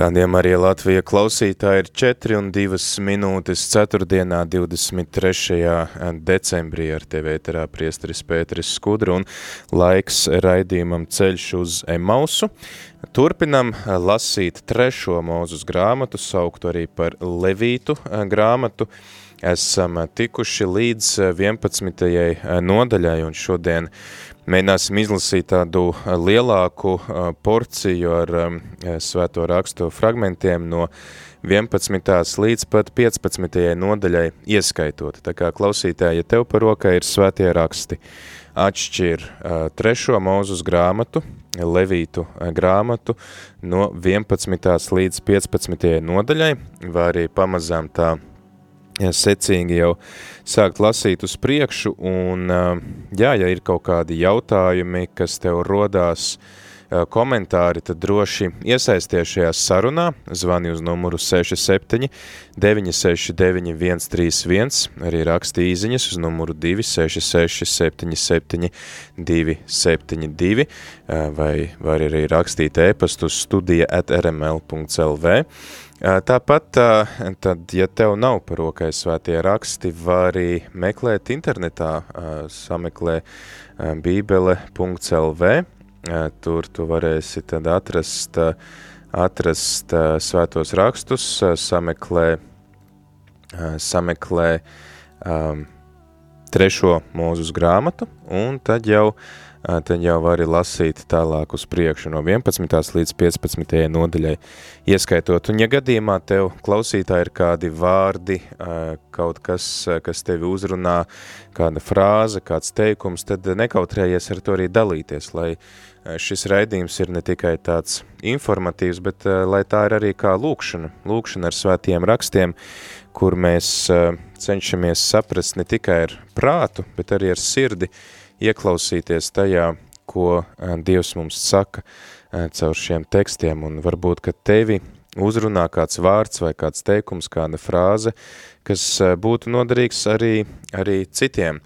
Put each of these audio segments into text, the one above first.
Rādījumā arī Latvija klausītāji ir 4 un 2 minūtes 4. 23. decembrī ar tevi ēterā priesteris Pēteris Skudra un laiks raidījumam ceļš uz Emausu. Turpinam lasīt trešo mūzus grāmatu, sauktu arī par Levītu grāmatu. Esam tikuši līdz 11. nodaļai un šodien Mēģināsim izlasīt tādu lielāku porciju ar svēto rakstu fragmentiem no 11. līdz pat 15. nodaļai ieskaitot. Tā kā klausītāji, ja tev par rokai ir svētie raksti, atšķir trešo mūzus grāmatu, Levītu grāmatu no 11. līdz 15. nodaļai, vai arī pamazām tā secīgi jau sākt lasīt uz priekšu, un jā, ja ir kaut kādi jautājumi, kas tev rodās komentāri, tad droši iesaisties šajā sarunā, zvani uz numuru 67 969 131, arī raksti īziņas uz numuru 266 77 272, vai var arī rakstīt ēpastu studija at rml.lv, Tāpat, tad, ja tev nav par rokai svētie raksti, vari meklēt internetā, sameklē bībele.lv, tur tu varēsi tad atrast, atrast svētos rakstus, sameklē, sameklē um, trešo mūzus grāmatu, un tad jau uh, tad jau vari lasīt tālāk uz priekšu no 11. līdz 15. nodaļai ieskaitot. Un ja gadījumā tev klausītā ir kādi vārdi, kaut kas, kas tevi uzrunā, kāda frāze, kāds teikums, tad nekautrējies ar to arī dalīties, lai šis raidījums ir ne tikai tāds informatīvs, bet lai tā ir arī kā lūkšana, lūkšana ar svētiem rakstiem, kur mēs cenšamies saprast ne tikai ar prātu, bet arī ar sirdi, ieklausīties tajā, ko Dievs mums saka caur šiem tekstiem, un varbūt, ka tevi uzrunā kāds vārds vai kāds teikums, kāda frāze, kas būtu noderīgs arī, arī citiem,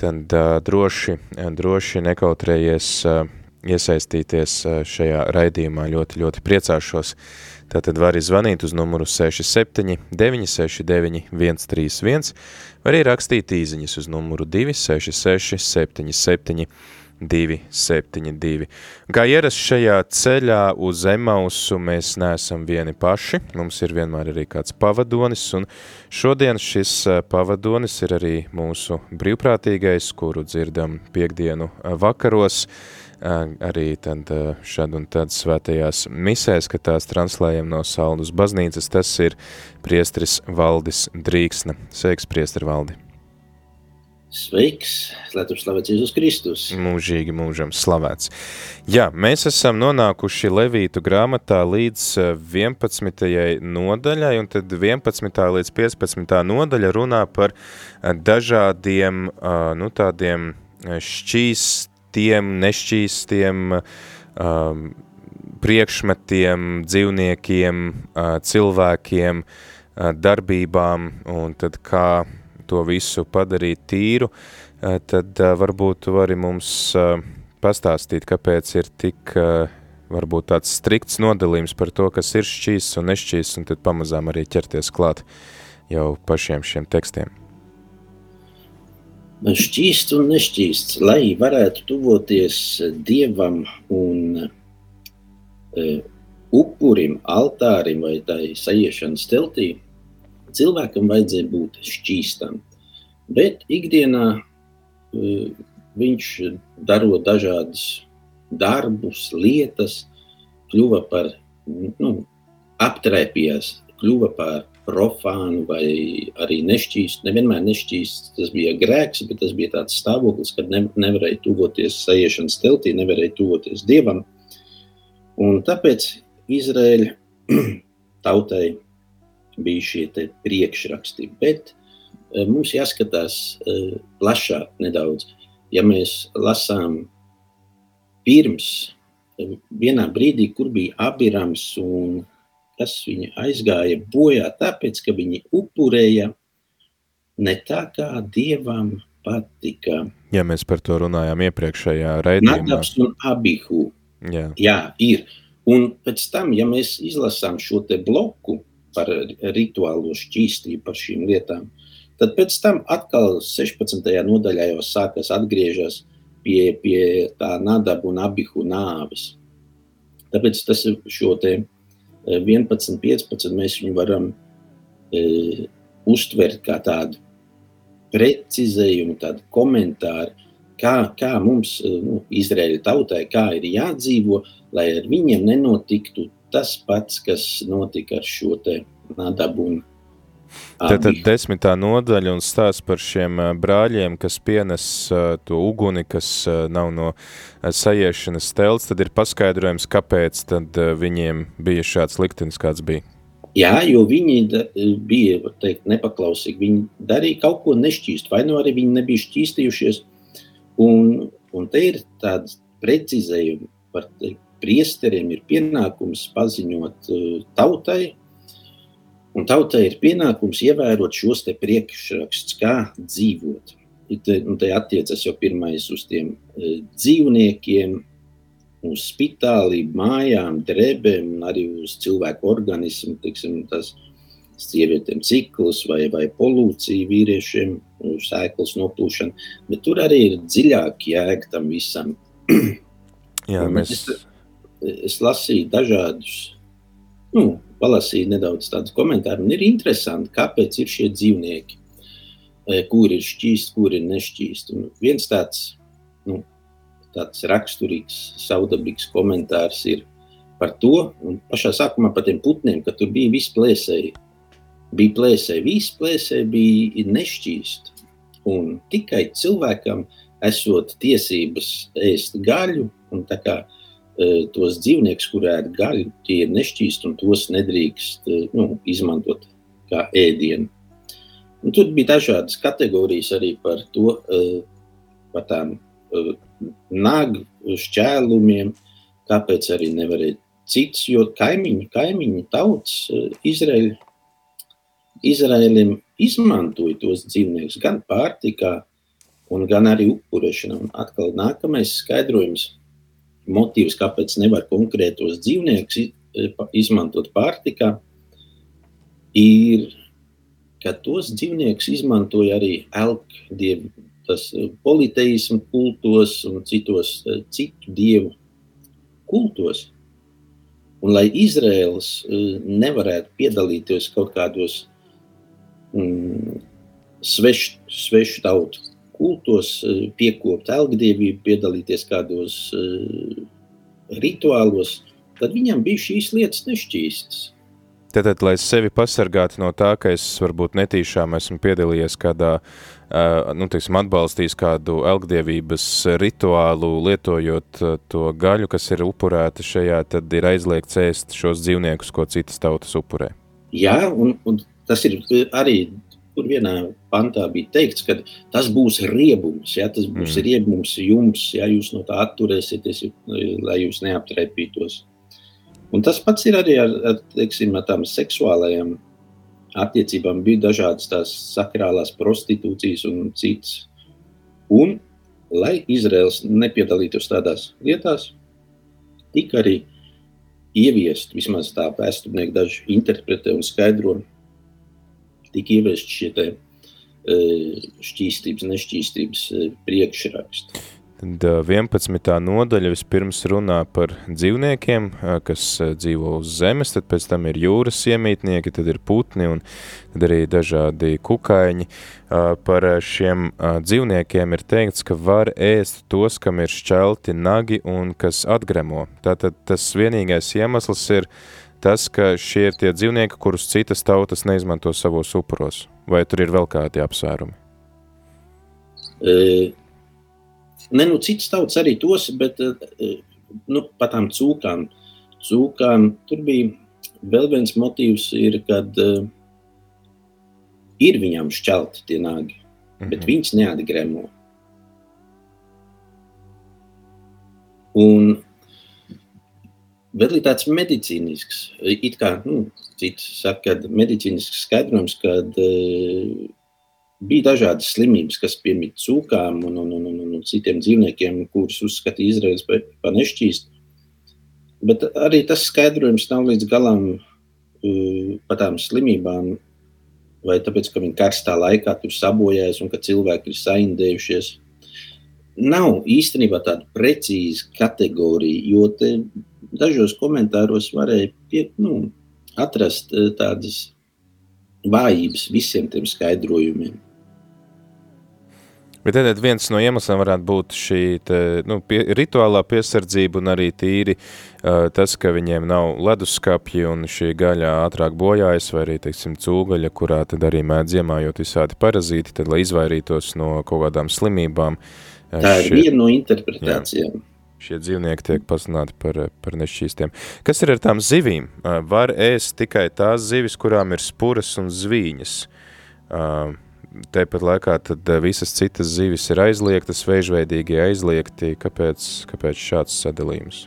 tad droši, droši nekautrējies iesaistīties šajā raidījumā, ļoti, ļoti priecāšos. Tātad var zvanīt uz numuru 67 969 131, var arī rakstīt īziņas uz numuru 266 77 272. Kā ierasts šajā ceļā uz Emausu, mēs neesam vieni paši, mums ir vienmēr arī kāds pavadonis, un šodien šis pavadonis ir arī mūsu brīvprātīgais, kuru dzirdam piekdienu vakaros, arī tad šad un tad svētajās misēs, kad tās translējam no Saldus baznīcas, tas ir priestris Valdis Drīksna. Sveiks, priestri Valdi! Sveiks, lai tu slavēts Jēzus Kristus. Mūžīgi mūžam slavēts. Jā, mēs esam nonākuši Levītu grāmatā līdz 11. nodaļai, un tad 11. līdz 15. nodaļa runā par dažādiem, nu tādiem šķīst tiem nešķīstiem um, priekšmetiem, dzīvniekiem, uh, cilvēkiem, uh, darbībām, un tad kā to visu padarīt tīru, uh, tad uh, varbūt tu vari mums uh, pastāstīt, kāpēc ir tik uh, varbūt tāds strikts nodalījums par to, kas ir šķīsts un nešķīsts, un tad pamazām arī ķerties klāt jau pašiem šiem tekstiem šķīsts un nešķīsts, lai varētu tuvoties dievam un uh, upurim, altārim vai tai sajiešanas teltī, cilvēkam vajadzēja būt šķīstam. Bet ikdienā uh, viņš darot dažādas darbus, lietas, kļuva par, nu, aptrēpījās, kļuva par profānu vai arī nešķīstu. Nevienmēr nešķīsts tas bija grēks, bet tas bija tāds stāvoklis, kad ne, nevarēja tuvoties sajiešanas teltī, nevarēja tuvoties dievam. Un tāpēc Izraēļa tautai bija šie priekšraksti. Bet uh, mums jāskatās uh, plašāk nedaudz. Ja mēs lasām pirms, uh, vienā brīdī, kur bija Abirams un kas viņa aizgāja bojā, tāpēc, ka viņi upurēja ne tā, kā dievam patika. Ja mēs par to runājām iepriekšējā raidījumā. Nadabs un Abihu. Jā. Jā, ir. Un pēc tam, ja mēs izlasām šo te bloku par rituālo šķīstību, par šīm lietām, tad pēc tam atkal 16. nodaļā jau sākas atgriežas pie, pie tā nadabu un abihu nāves. Tāpēc tas šo te 11, 15 mēs viņu varam e, uztvert kā tādu precizējumu, tādu komentāru, kā, kā mums, nu, Izraēļa tautai, kā ir jādzīvo, lai ar viņiem nenotiktu tas pats, kas notika ar šo te nadabu un Tātad desmitā nodaļa un stāsts par šiem brāļiem, kas pienes to uguni, kas nav no sajiešanas telts, tad ir paskaidrojums, kāpēc tad viņiem bija šāds liktenis, kāds bija. Jā, jo viņi bija teikt, nepaklausīgi. Viņi darīja kaut ko nešķīstu, vai nu arī viņi nebija šķīstījušies. Un, un te ir tāds precizējums par teikt, priesteriem ir pienākums paziņot tautai, un tautai ir pienākums ievērot šos te priekšrakstus, kā dzīvot. Un te attiecas jau pirmais uz tiem uh, dzīvniekiem, uz spitālību, mājām, drebēm un arī uz cilvēku organismu, tiksim, tas sievietēm cikls vai, vai polūcija vīriešiem, sēklas noplūšana, bet tur arī ir dziļāk jēga tam visam. Jā, mēs... Es, es lasīju dažādus, nu, palasīju nedaudz tādus komentārus, un ir interesanti, kāpēc ir šie dzīvnieki, kur ir šķīsti, kur ir nešķīsti. Un viens tāds nu, tāds raksturīgs, saudabīgs komentārs ir par to, un pašā sākumā par tiem putniem, ka tur bija viss plēsēji. Bija plēsēji, viss plēsēji bija nešķīst. Un tikai cilvēkam esot tiesības ēst gaļu, un tā kā e, tos dzīvniekus, kurā ir gaļa, tie ir nešķīsti, un tos nedrīkst e, nu, izmantot kā ēdienu. Un tur bija dažādas kategorijas arī par to, e, par tām nagu šķēlumiem, kāpēc arī nevarēja cits, jo kaimiņi, kaimiņi tauts Izraēļ, Izraēlim izmantoja tos dzīvniekus gan pārtikā, gan arī upurēšanā. Un atkal nākamais skaidrojums, motīvs, kāpēc nevar konkrētos dzīvniekus izmantot pārtikā, ir, ka tos dzīvniekus izmantoja arī elkdievi tas eh, politeismu kultos un citos eh, citu dievu kultos. Un lai Izraels eh, nevarētu piedalīties kaut kādos mm, svešu, svešu tautu kultos, piekopt elgdievību, piedalīties kādos uh, rituālos, tad viņam bija šīs lietas nešķīstas. Tātad, lai sevi pasargātu no tā, ka es varbūt netīšām esmu piedalījies kādā uh, nu, teiksim, atbalstīs kādu elgdievības rituālu, lietojot to gaļu, kas ir upurēta šajā, tad ir aizliegts ēst šos dzīvniekus, ko citas tautas upurē. Jā, un, un tas ir arī kur vienā pantā bija teikts, ka tas būs riebums, ja, tas būs mm. riebums jums, ja jūs no tā atturēsieties, lai jūs neaptrēpītos. Un tas pats ir arī ar, ar, teiksim, ar tām seksuālajām attiecībām bija dažādas tās sakrālās prostitūcijas un citas. Un, lai Izraels nepiedalītos tādās lietās, tika arī ieviest, vismaz tā vēsturnieki daži interpretē un skaidro, tika ieviest šie te šķīstības, nešķīstības priekšraksti. Tad 11. nodaļa vispirms runā par dzīvniekiem, kas dzīvo uz zemes, tad pēc tam ir jūras iemītnieki, tad ir putni un tad arī dažādi kukaiņi. Par šiem dzīvniekiem ir teikts, ka var ēst tos, kam ir šķelti nagi un kas atgremo. Tātad tas vienīgais iemesls ir tas, ka šie ir tie dzīvnieki, kurus citas tautas neizmanto savos upuros. Vai tur ir vēl kādi apsvērumi? E Ne, nu, citas tautas arī tos, bet eh, nu, par tām cūkām. cūkām. Tur bija vēl viens motīvs, ir, kad uh, ir viņam šķelti tie nagi, mm -hmm. bet viņš neatgremo. Un vēl ir tāds medicīnisks, it kā, nu, cits saka, ka medicīnisks skaidrojums, kad uh, bija dažādas slimības, kas piemīt cūkām un, un, un, un, un citiem dzīvniekiem, kurus uzskatīja Izraels par nešķīstu. Bet arī tas skaidrojums nav līdz galam uh, par tām slimībām, vai tāpēc, ka viņi karstā laikā tur sabojājas un ka cilvēki ir saindējušies. Nav īstenībā tāda precīza kategorija, jo dažos komentāros varēja pie, nu, atrast uh, tādas vājības visiem tiem skaidrojumiem. Bet tad viens no iemesliem varētu būt šī te, nu, pie, rituālā piesardzība un arī tīri uh, tas, ka viņiem nav leduskapji un šī gaļa ātrāk bojājas, vai arī, teiksim, cūgaļa, kurā tad arī mēdz iemājot visādi parazīti, tad, lai izvairītos no kaut kādām slimībām. Tā ir šie, viena no interpretācijām. Jā, šie dzīvnieki tiek pasludināti par, par nešķīstiem. Kas ir ar tām zivīm? Uh, var ēst tikai tās zivis, kurām ir spuras un zvīņas. Uh, Tāpat laikā tad eh, visas citas zivis ir aizliegtas, veidveidīgi aizliegti. Kāpēc, kāpēc šāds sadalījums?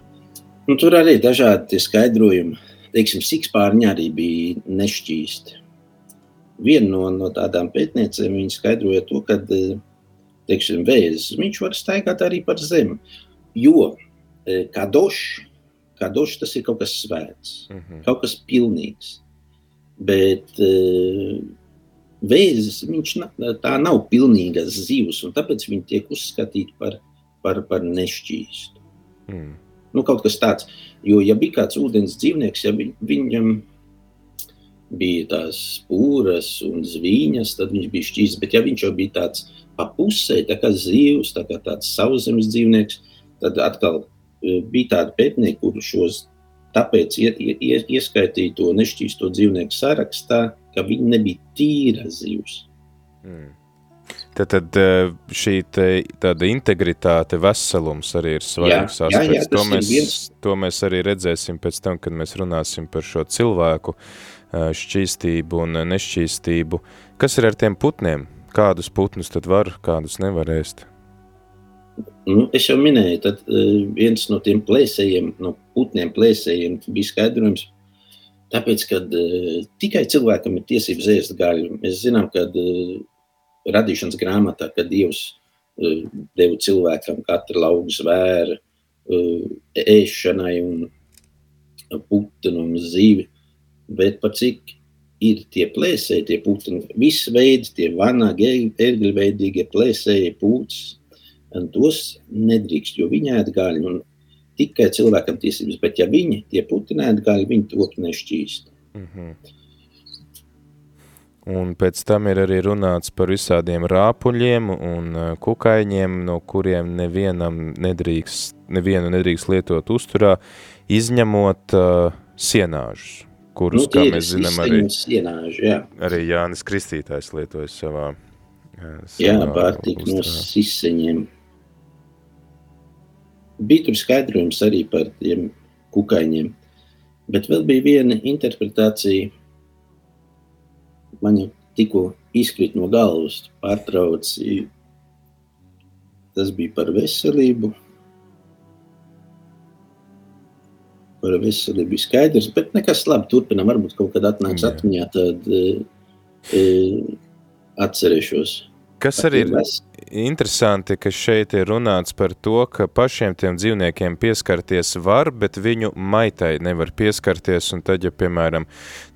Nu, tur arī dažādi skaidrojumi. Teiksim, sikspārņi arī bija nešķīsti. Viena no, no tādām pētniecēm viņa skaidroja to, ka eh, teiksim, vēzis viņš var staigāt arī par zemi. Jo eh, kadošs, kadošs tas ir kaut kas svēts, mm -hmm. kaut kas pilnīgs. Bet vēzis, viņš tā nav pilnīga zivs, un tāpēc viņi tiek uzskatīti par, par, par nešķīstu. Mm. Nu, kaut kas tāds, jo, ja bija kāds ūdens dzīvnieks, ja vi, viņam bija tās pūras un zvīņas, tad viņš bija šķīsts, bet ja viņš jau bija tāds pa pusē, tā kā zivs, tā kā tāds sauszemes dzīvnieks, tad atkal e, bija tādi pētnieki, kuri šos tāpēc ieskaitīja to nešķīsto dzīvnieku sarakstā, ka viņi nebija tīra zivs. Mm. Tad, tad eh, šī te, tāda integritāte, veselums arī ir svarīgs jā, aspekts. Jā, jā, to, mēs, viens... to mēs arī redzēsim pēc tam, kad mēs runāsim par šo cilvēku eh, šķīstību un nešķīstību. Kas ir ar tiem putniem? Kādus putnus tad var, kādus nevar ēst? Nu, es jau minēju, tad uh, viens no tiem plēsējiem, no putniem plēsējiem bija skaidrojums, Tāpēc, kad uh, tikai cilvēkam ir tiesības ēst gaļu, mēs zinām, ka uh, radīšanas grāmatā, kad Dievs deva cilvēkam katru lauku zvēru ēšanai un putnu un zīvi, bet par cik ir tie plēsēji, tie putni, visi veidi, tie vanagi, ērgļveidīgie plēsēji, pūcis, tos nedrīkst, jo viņi ēd gaļu. Un tikai cilvēkam tiesības, bet ja viņi tie putinēti gaļi, viņi top nešķīst. Mm -hmm. Un pēc tam ir arī runāts par visādiem rāpuļiem un uh, kukaiņiem, no kuriem nevienam nedrīkst, nevienu nedrīkst lietot uzturā, izņemot uh, sienāžus, kurus, nu, kā mēs zinām, arī, sienāži, jā. arī Jānis Kristītājs lietoja savā, savā Jā, pārtika no siseņiem bija tur skaidrojums arī par tiem kukaiņiem. Bet vēl bija viena interpretācija, man jau tikko izkrīt no galvas, pārtrauc. Tas bija par veselību. Par veselību bija skaidrs, bet nekas labi turpinām. Varbūt kaut kad atnāks atmiņā, tad e, atcerēšos. Kas arī ir interesanti, ka šeit ir runāts par to, ka pašiem tiem dzīvniekiem pieskarties var, bet viņu maitai nevar pieskarties, un tad, ja, piemēram,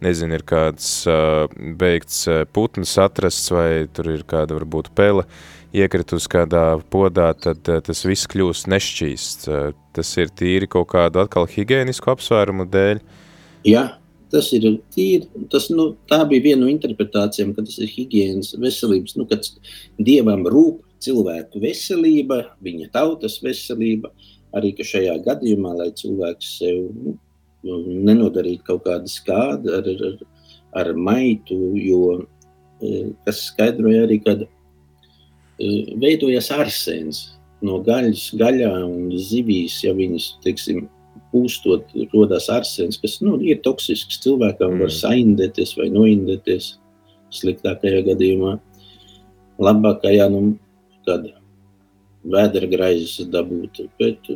nezinu, ir kāds uh, beigts putns atrasts, vai tur ir kāda, varbūt, pele, iekritus kādā podā, tad uh, tas viss kļūst nešķīsts. Uh, tas ir tīri kaut kādu atkal higienisku apsvērumu dēļ. Jā, tas ir tīri. Tas, nu, tā bija viena no interpretācijām, ka tas ir higiēnas, veselības, nu, kad dievam rūp cilvēku veselība, viņa tautas veselība. Arī šajā gadījumā, lai cilvēks sev nu, nenodarītu kaut kādu skādu ar, ar, ar maitu, jo e, kas skaidroja arī, kad e, veidojas arsēns no gaļas, gaļā un zivīs, ja viņas, teiksim, pūstot, rodas arsens, kas nu, ir toksisks cilvēkam, mm. var saindēties vai noindēties sliktākajā gadījumā. Labākajā, nu, kad vēdera graizes dabūt, bet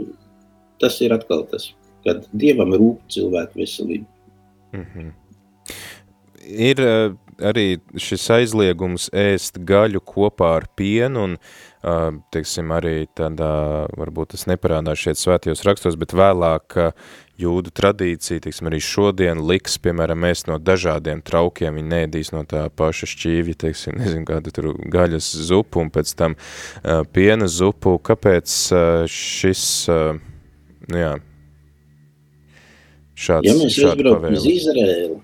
tas ir atkal tas, kad Dievam rūp cilvēku veselību. Mm -hmm. Ir uh, arī šis aizliegums ēst gaļu kopā ar pienu un teiksim, arī tādā, varbūt tas neparādās šeit svētajos rakstos, bet vēlāk jūdu tradīcija, teiksim, arī šodien liks, piemēram, ēst no dažādiem traukiem, viņi nēdīs no tā paša šķīvja, teiksim, nezinu, kādu tur gaļas zupu un pēc tam uh, piena zupu. Kāpēc uh, šis, uh, nu jā, šāds, ja mēs aizbraukam uz Izraēlu,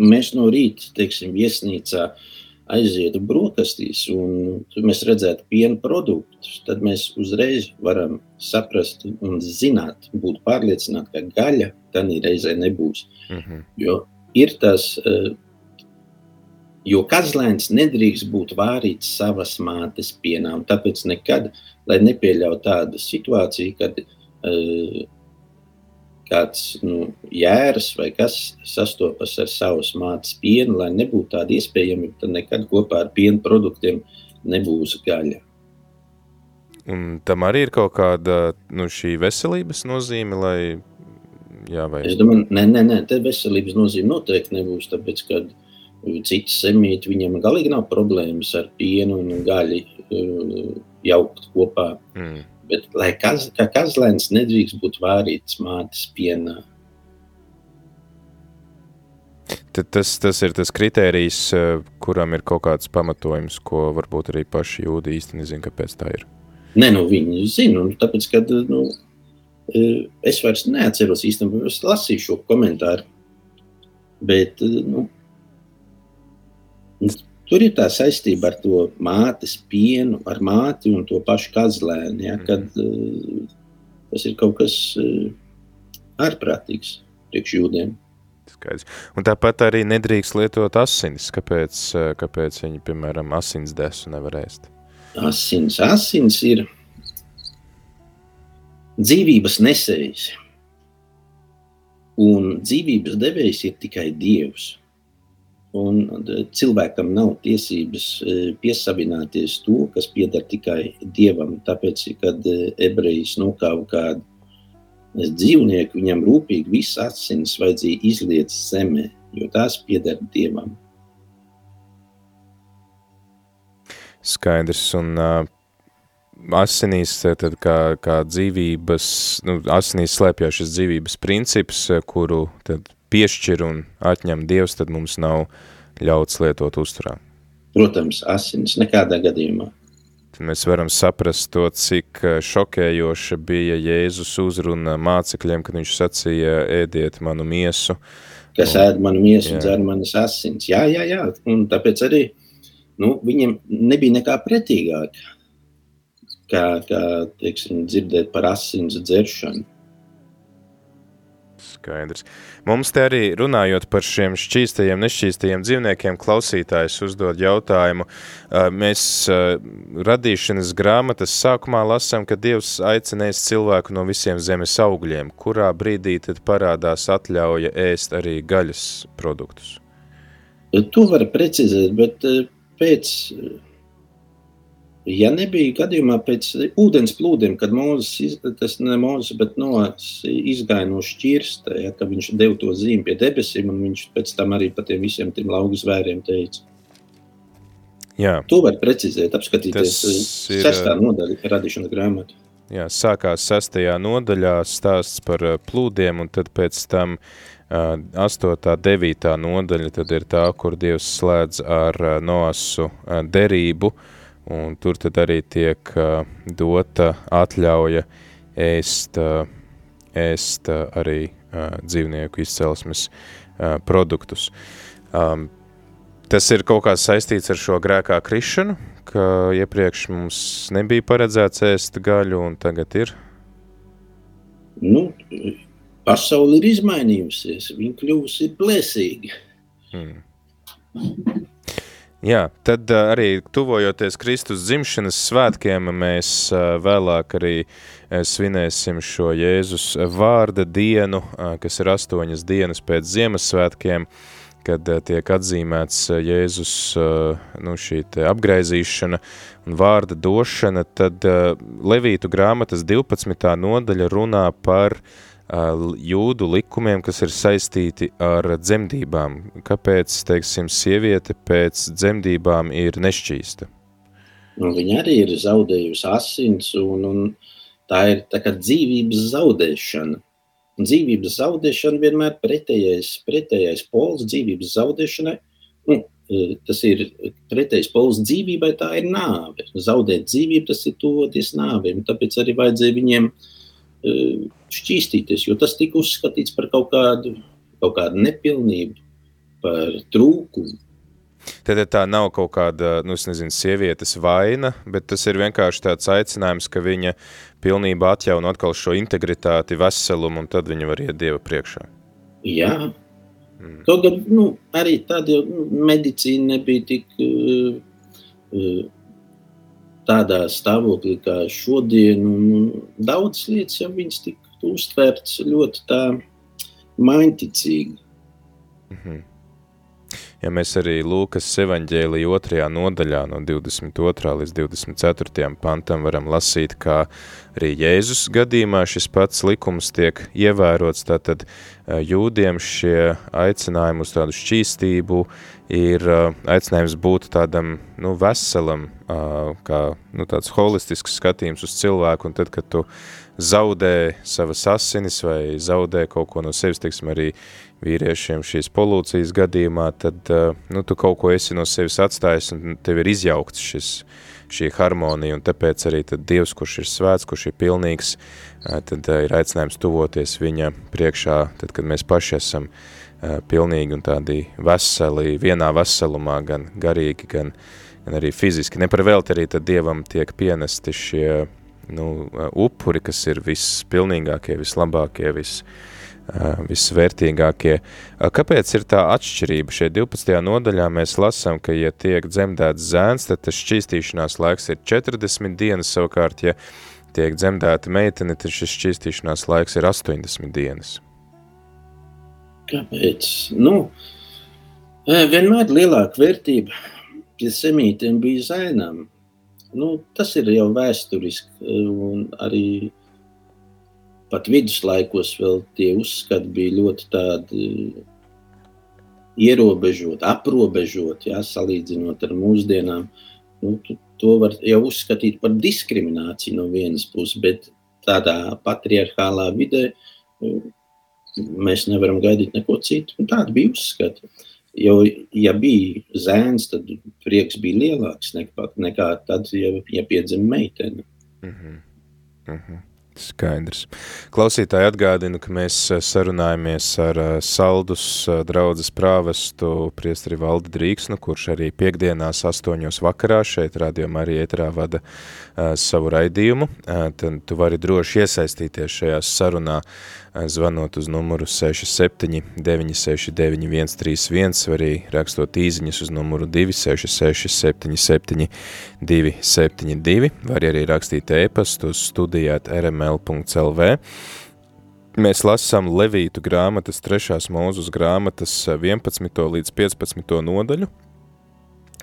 mēs no rīta, teiksim, viesnīcā, uh, aizietu brokastīs un mēs redzētu piena produktus, tad mēs uzreiz varam saprast un zināt, būt pārliecināti, ka gaļa tādā reizē nebūs. Mm -hmm. Jo ir tas, eh, jo kazlēns nedrīkst būt vārīts savas mātes pienā, un tāpēc nekad, lai nepieļautu tādu situāciju, kad uh, kāds nu, jēras vai kas sastopas ar savas mātes pienu, lai nebūtu tāda iespējamība, tad nekad kopā ar piena produktiem nebūs gaļa. Un tam arī ir kaut kāda nu, šī veselības nozīme, lai jā, vai... Es domāju, nē, nē, nē, te veselības nozīme noteikti nebūs, tāpēc, kad citi semīti, viņiem galīgi nav problēmas ar pienu un gaļi uh, jaukt kopā. Mm. Bet, lai kaz, kā kazlēns nedrīkst būt vārīts mātes pienā. Tad tas, tas ir tas kritērijs, eh, kuram ir kaut kāds pamatojums, ko varbūt arī paši jūdi īsti nezin, kāpēc tā ir. Nē, nu viņi zina, un tāpēc, kad, nu, eh, es vairs neatceros īstenībā, es lasīju šo komentāru, bet, eh, nu, Tur ir tā saistība ar to mātes pienu, ar māti un to pašu kazlēnu. Ja, kad uh, tas ir kaut kas uh, ārprātīgs priekš jūdiem. Skaidrs. Un tāpat arī nedrīkst lietot asinis. Kāpēc, eh, kāpēc viņi, piemēram, asins desu nevar ēst? Asins, asins ir dzīvības nesējs. Un dzīvības devējs ir tikai Dievs. Un e, cilvēkam nav tiesības e, piesavināties to, kas pieder tikai dievam. Tāpēc, kad e, ebrejs nokāva kādu dzīvnieku, viņam rūpīgi viss asins vajadzēja izliet zemē, jo tās pieder dievam. Skaidrs. Un, uh, asinīs, tad kā, kā dzīvības, nu, asinīs slēpjas šis dzīvības princips, kuru tad piešķir un atņem Dievs, tad mums nav ļauts lietot uzturā. Protams, asins nekādā gadījumā. Tad mēs varam saprast to, cik eh, šokējoša bija Jēzus uzruna mācekļiem, kad viņš sacīja, ēdiet manu miesu. Kas un, ēd manu miesu, jā. dzer manas asins. Jā, jā, jā. Un tāpēc arī nu, viņiem nebija nekā pretīgāk, kā, kā teiksim, dzirdēt par asins dzeršanu. Skaidrs. Mums te arī runājot par šiem šķīstajiem, nešķīstajiem dzīvniekiem, klausītājs uzdod jautājumu. Mēs radīšanas grāmatas sākumā lasām, ka Dievs aicinās cilvēku no visiem zemes augļiem. Kurā brīdī tad parādās atļauja ēst arī gaļas produktus? To var precizēt, bet pēc Ja nebija gadījumā pēc ūdens plūdiem, kad Mozus, tas ne Mozus, bet Noās izgāja no šķirsta, ja, ka viņš deva to zīmi pie debesīm, un viņš pēc tam arī par tiem visiem tiem laugu zvēriem teica. Jā. To var precizēt, apskatīties ir, sestā nodaļa radīšanas grāmatu. Jā, sākās sestajā nodaļā stāsts par plūdiem, un tad pēc tam uh, 8. 9. nodaļa tad ir tā, kur Dievs slēdz ar uh, Noasu uh, derību, uh, un tur tad arī tiek uh, dota atļauja ēst, uh, ēst uh, arī uh, dzīvnieku izcelsmes uh, produktus. Um, tas ir kaut kā saistīts ar šo grēkā krišanu, ka iepriekš mums nebija paredzēts ēst gaļu, un tagad ir? Nu, pasauli ir izmainījusies, viņa kļuvusi plēsīga. Hmm. Jā, tad arī tuvojoties Kristus dzimšanas svētkiem, mēs vēlāk arī svinēsim šo Jēzus vārda dienu, kas ir astoņas dienas pēc Ziemassvētkiem, kad tiek atzīmēts Jēzus nu, šī apgraizīšana un vārda došana, tad Levītu grāmatas 12. nodaļa runā par uh, jūdu likumiem, kas ir saistīti ar dzemdībām. Kāpēc, teiksim, sieviete pēc dzemdībām ir nešķīsta? Un viņa arī ir zaudējusi asins, un, un tā ir tā kā dzīvības zaudēšana. Un dzīvības zaudēšana vienmēr pretējais, pretējais pols dzīvības zaudēšanai. Nu, tas ir pretējs pols dzīvībai, tā ir nāve. Zaudēt dzīvību, tas ir tuvoties nāvim. Tāpēc arī vajadzēja viņiem uh, šķīstīties, jo tas tika uzskatīts par kaut kādu, kaut kādu nepilnību, par trūkumu. Tad tā nav kaut kāda, nu, es nezinu, sievietes vaina, bet tas ir vienkārši tāds aicinājums, ka viņa pilnībā atjauno atkal šo integritāti, veselumu, un tad viņa var iet Dieva priekšā. Jā. Mm. Kaut gan, nu, arī tad jau nu, medicīna nebija tik uh, uh, tādā stāvoklī kā šodien, un daudz lietas jau viņas tika uztverts ļoti tā mainticīgi. Mm -hmm. Ja mēs arī Lūkas evaņģēlija otrajā nodaļā no 22. līdz 24. pantam varam lasīt, kā arī Jēzus gadījumā šis pats likums tiek ievērots, tātad jūdiem šie aicinājumi uz tādu šķīstību ir aicinājums būt tādam, nu, veselam, kā, nu, tāds holistisks skatījums uz cilvēku, un tad, kad tu zaudē savas asinis vai zaudē kaut ko no sevis, teiksim, arī vīriešiem šīs polūcijas gadījumā, tad eh, nu, tu kaut ko esi no sevis atstājis un tev ir izjaukts šis, šī harmonija, un tāpēc arī tad Dievs, kurš ir svēts, kurš ir pilnīgs, eh, tad eh, ir aicinājums tuvoties viņa priekšā, tad, kad mēs paši esam pilnīgi un tādi veseli, vienā veselumā, gan garīgi, gan, gan arī fiziski. Ne par velti arī tad Dievam tiek pienesti šie nu, upuri, kas ir vispilnīgākie, vislabākie, vis, visvērtīgākie. Kāpēc ir tā atšķirība? Šeit 12. nodaļā mēs lasām, ka, ja tiek dzemdēts zēns, tad tas šķīstīšanās laiks ir 40 dienas, savukārt, ja tiek dzemdēta meitene, tad šis šķīstīšanās laiks ir 80 dienas. Kāpēc? Nu, vienmēr lielāka vērtība pie semītiem bija zēnām. Nu, tas ir jau vēsturiski, un arī pat viduslaikos vēl tie uzskati bija ļoti tādi ierobežoti, aprobežoti, jā, salīdzinot ar mūsdienām. Nu, to var jau uzskatīt par diskrimināciju no vienas puses, bet tādā patriarchālā vidē mēs nevaram gaidīt neko citu. Un tāda bija uzskata. Jo, ja bija zēns, tad prieks bija lielāks nekā, nekā tad, ja, ja piedzima meitene. Mm -hmm. Mm -hmm. Skaidrs. Klausītāji atgādinu, ka mēs sarunājamies ar Saldus draudzes prāvestu priestri Valdi Drīksnu, kurš arī piekdienās astoņos vakarā šeit rādījumā arī ēterā vada uh, savu raidījumu. Uh, tad tu vari droši iesaistīties šajā sarunā uh, zvanot uz numuru 67 969 131 vai arī rakstot īziņas uz numuru 266 77 272 var arī rakstīt e-pastu uz studijāt rml.lv. Mēs lasām Levītu grāmatas, trešās mūzus grāmatas 11. līdz 15. nodaļu.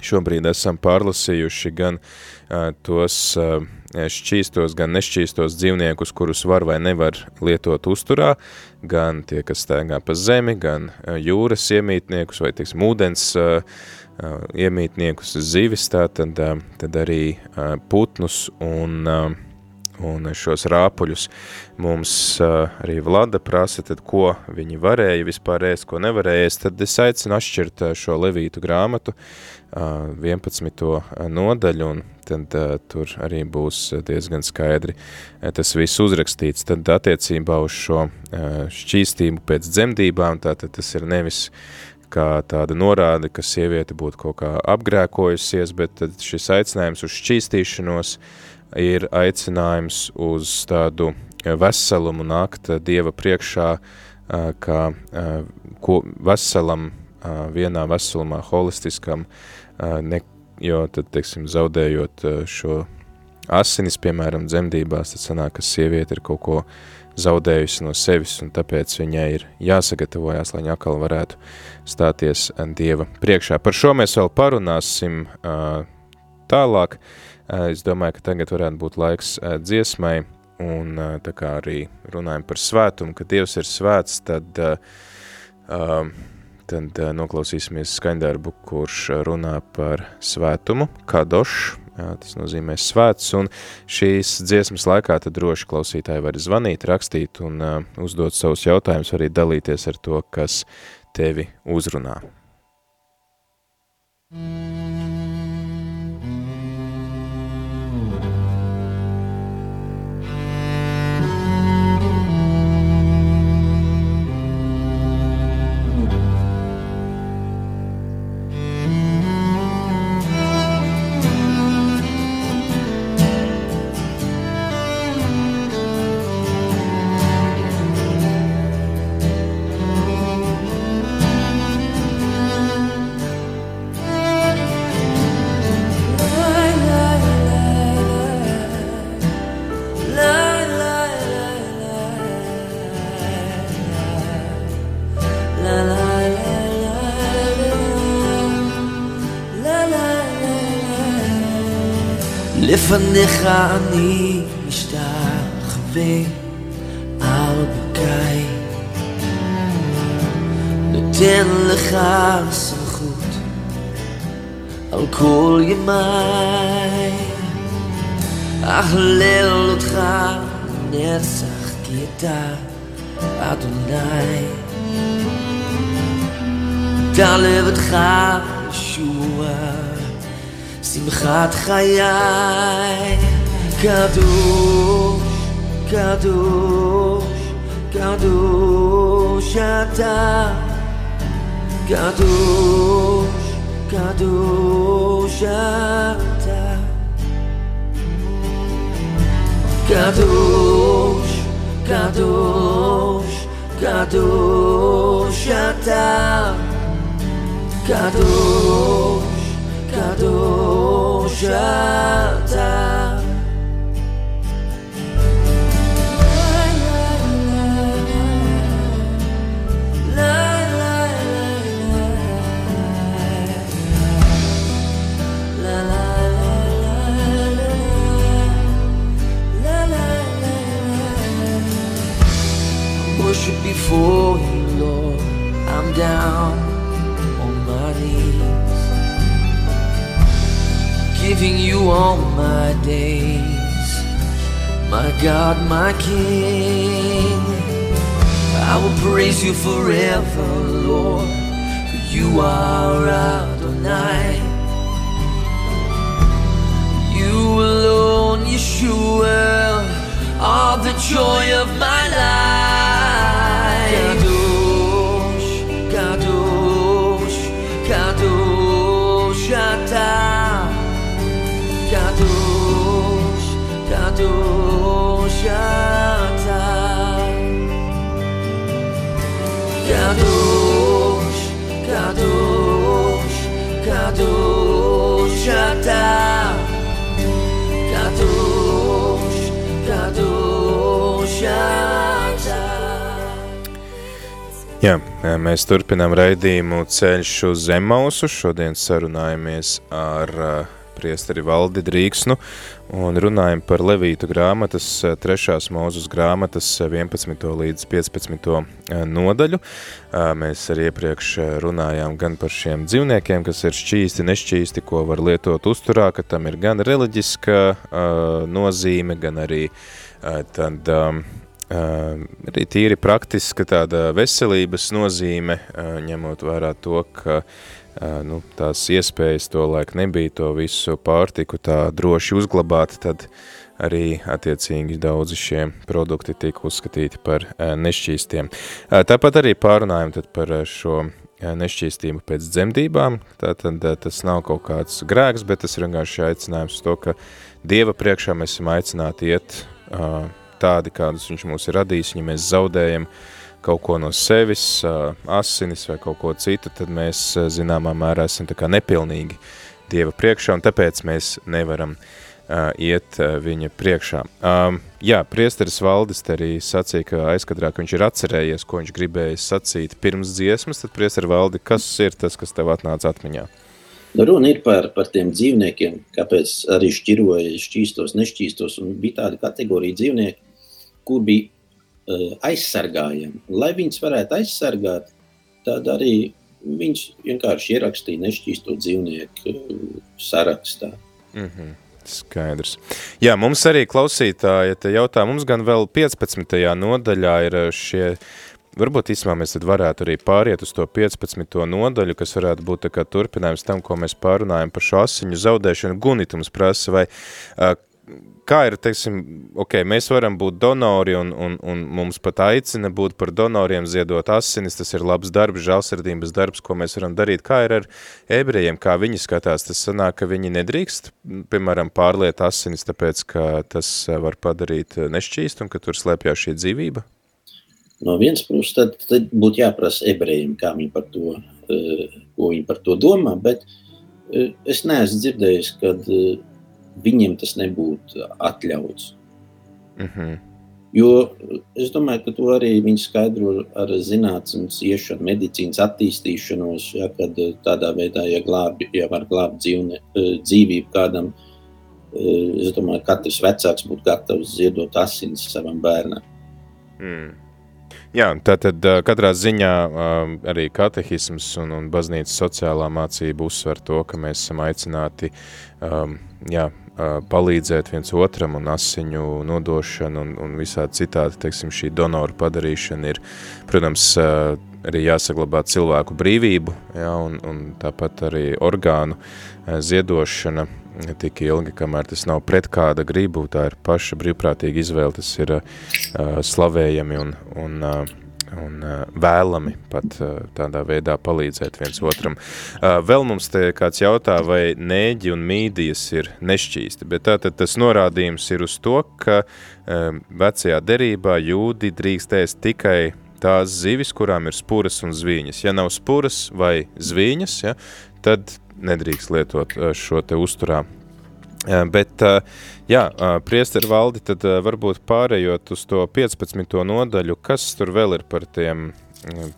Šobrīd esam pārlasījuši gan uh, tos uh, šķīstos, gan nešķīstos dzīvniekus, kurus var vai nevar lietot uzturā, gan tie, kas staigā pa zemi, gan jūras iemītniekus vai, teiksim, ūdens iemītniekus, zivis, tā, tad, tad arī putnus un, un šos rāpuļus mums arī Vlada prasa, tad ko viņi varēja vispār ēst, ko nevarēja ēst, tad es aicinu atšķirt šo Levītu grāmatu, 11. nodaļu, un tad tur arī būs diezgan skaidri tas viss uzrakstīts. Tad attiecībā uz šo šķīstību pēc dzemdībām, tātad tas ir nevis kā tāda norāde, ka sieviete būtu kaut kā apgrēkojusies, bet tad šis aicinājums uz šķīstīšanos ir aicinājums uz tādu veselumu nākt Dieva priekšā, kā ko veselam vienā veselumā, holistiskam, ne, jo tad, teiksim, zaudējot šo asinis, piemēram, dzemdībās, tad sanāk, ka sieviete ir kaut ko zaudējusi no sevis, un tāpēc viņai ir jāsagatavojās, lai viņa atkal varētu stāties Dieva priekšā. Par šo mēs vēl parunāsim tālāk. Es domāju, ka tagad varētu būt laiks dziesmai, un tā kā arī runājam par svētumu, ka Dievs ir svēts, tad, tad noklausīsimies skaņdarbu, kurš runā par svētumu, kadošu, jā, tas nozīmē svēts, un šīs dziesmas laikā tad droši klausītāji var zvanīt, rakstīt un uzdot savus jautājumus, arī dalīties ar to, kas tevi uzrunā. Mm. לפניך אני משתחווה על ברכיי נותן לך סמכות על כל ימיי אהלל אותך נצח כי אתה אדוני אתה לבדך ישוע שמחת חיי קדוש, קדוש, קדוש אתה קדוש, קדוש אתה קדוש, קדוש, קדוש אתה קדוש קדוש אתה Worship before you, Lord. I'm down giving you all my days, my God, my King. I will praise you forever, Lord, for you are Adonai. You alone, Yeshua, are the joy of my life. Mēs turpinām raidījumu ceļš uz Zemausu. Šodien sarunājamies ar priesteri Valdi Drīksnu un runājam par Levītu grāmatas, trešās mūzus grāmatas 11. līdz 15. nodaļu. Mēs arī iepriekš runājām gan par šiem dzīvniekiem, kas ir šķīsti, nešķīsti, ko var lietot uzturā, ka tam ir gan reliģiska nozīme, gan arī tad arī tīri praktiska tāda veselības nozīme, ņemot vērā to, ka nu, tās iespējas to laik nebija to visu pārtiku tā droši uzglabāt, tad arī attiecīgi daudzi šie produkti tika uzskatīti par nešķīstiem. Tāpat arī pārunājam tad par šo nešķīstību pēc dzemdībām, tātad tas nav kaut kāds grēks, bet tas ir vienkārši aicinājums to, ka Dieva priekšā mēs esam aicināti iet tādi, kādus viņš mūs ir radījis, ja mēs zaudējam kaut ko no sevis, asinis vai kaut ko citu, tad mēs zināmā mērā esam tā kā nepilnīgi Dieva priekšā, un tāpēc mēs nevaram uh, iet uh, viņa priekšā. Um, jā, priesteris Valdis arī sacīja, ka aizkadrā, ka viņš ir atcerējies, ko viņš gribēja sacīt pirms dziesmas, tad priesteri Valdi, kas ir tas, kas tev atnāca atmiņā? Nu, runa ir par, par tiem dzīvniekiem, kāpēc arī šķiroja šķīstos, nešķīstos, un bija tāda kategorija dzīvnieki, kur bija uh, aizsargājami. Lai viņus varētu aizsargāt, tad arī viņš vienkārši ierakstīja nešķīsto dzīvnieku uh, sarakstā. Mm -hmm. Skaidrs. Jā, mums arī klausītāji te jautā, mums gan vēl 15. nodaļā ir šie Varbūt īsumā mēs tad varētu arī pāriet uz to 15. nodaļu, kas varētu būt tā kā turpinājums tam, ko mēs pārunājam par šo asiņu zaudēšanu. Gunitums prasa, vai kā ir, teiksim, ok, mēs varam būt donori un, un, un mums pat aicina būt par donoriem, ziedot asinis, tas ir labs darbs, žālsirdības darbs, ko mēs varam darīt. Kā ir ar ebrejiem, kā viņi skatās, tas sanāk, ka viņi nedrīkst, piemēram, pārliet asinis, tāpēc, ka tas var padarīt nešķīst un ka tur slēpjās šī dzīvība? no vienas puses, tad, tad būtu jāprasa ebrejiem, kā viņi par to, uh, ko viņi par to domā. Bet uh, es neesmu dzirdējis, ka uh, viņiem tas nebūtu atļauts. Mm -hmm. Jo es domāju, ka to arī viņi skaidro ar zinātnīs, iešanu, medicīnas attīstīšanos. Ja, kad tādā veidā, ja, glābi, ja var glābt dzīvne, dzīvību kādam, es domāju, ka katrs vecāks būtu gatavs ziedot asinis savam bērnam. Mm. Jā, tātad katrā ziņā arī katehisms un, un baznīcas sociālā mācība uzsver to, ka mēs esam aicināti um, jā, palīdzēt viens otram un asiņu nodošana un, un visādi citādi, teiksim, šī donoru padarīšana ir, protams, arī jāsaglabā cilvēku brīvību, jā, un, un tāpat arī orgānu ziedošana. Tik ilgi, kamēr tas nav pret kāda gribu, tā ir paša brīvprātīga izvēle, tas ir uh, slavējami un, un, uh, un uh, vēlami pat uh, tādā veidā palīdzēt viens otram. Uh, vēl mums te kāds jautā, vai nēģi un mīdijas ir nešķīsti, bet tātad tas norādījums ir uz to, ka uh, vecajā derībā jūdi drīkstēs tikai tās zivis, kurām ir spuras un zvīņas. Ja nav spuras vai zvīņas, ja, tad nedrīkst lietot uh, šo te uzturā. Bet, jā, priesteri valdi, tad varbūt pārējot uz to 15. nodaļu, kas tur vēl ir par tiem,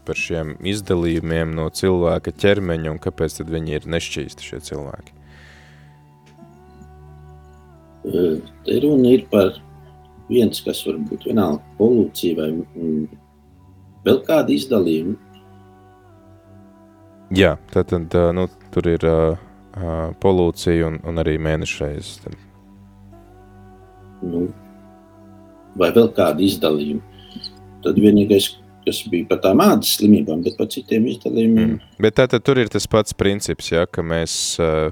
par šiem izdalījumiem no cilvēka ķermeņa un kāpēc tad viņi ir nešķīsti šie cilvēki? Runa ir par viens, kas var būt vienalga polūcija vai mm, vēl kāda izdalījuma. Jā, tātad, nu, tur ir uh, uh, polūcija un, un arī mēnešreizes. Nu, vai vēl kādi izdalījumi. Tad vienīgais, kas bija par tām ādas slimībām, bet par citiem izdalījumiem. Mm. Bet tātad tur ir tas pats princips, ja, ka mēs uh,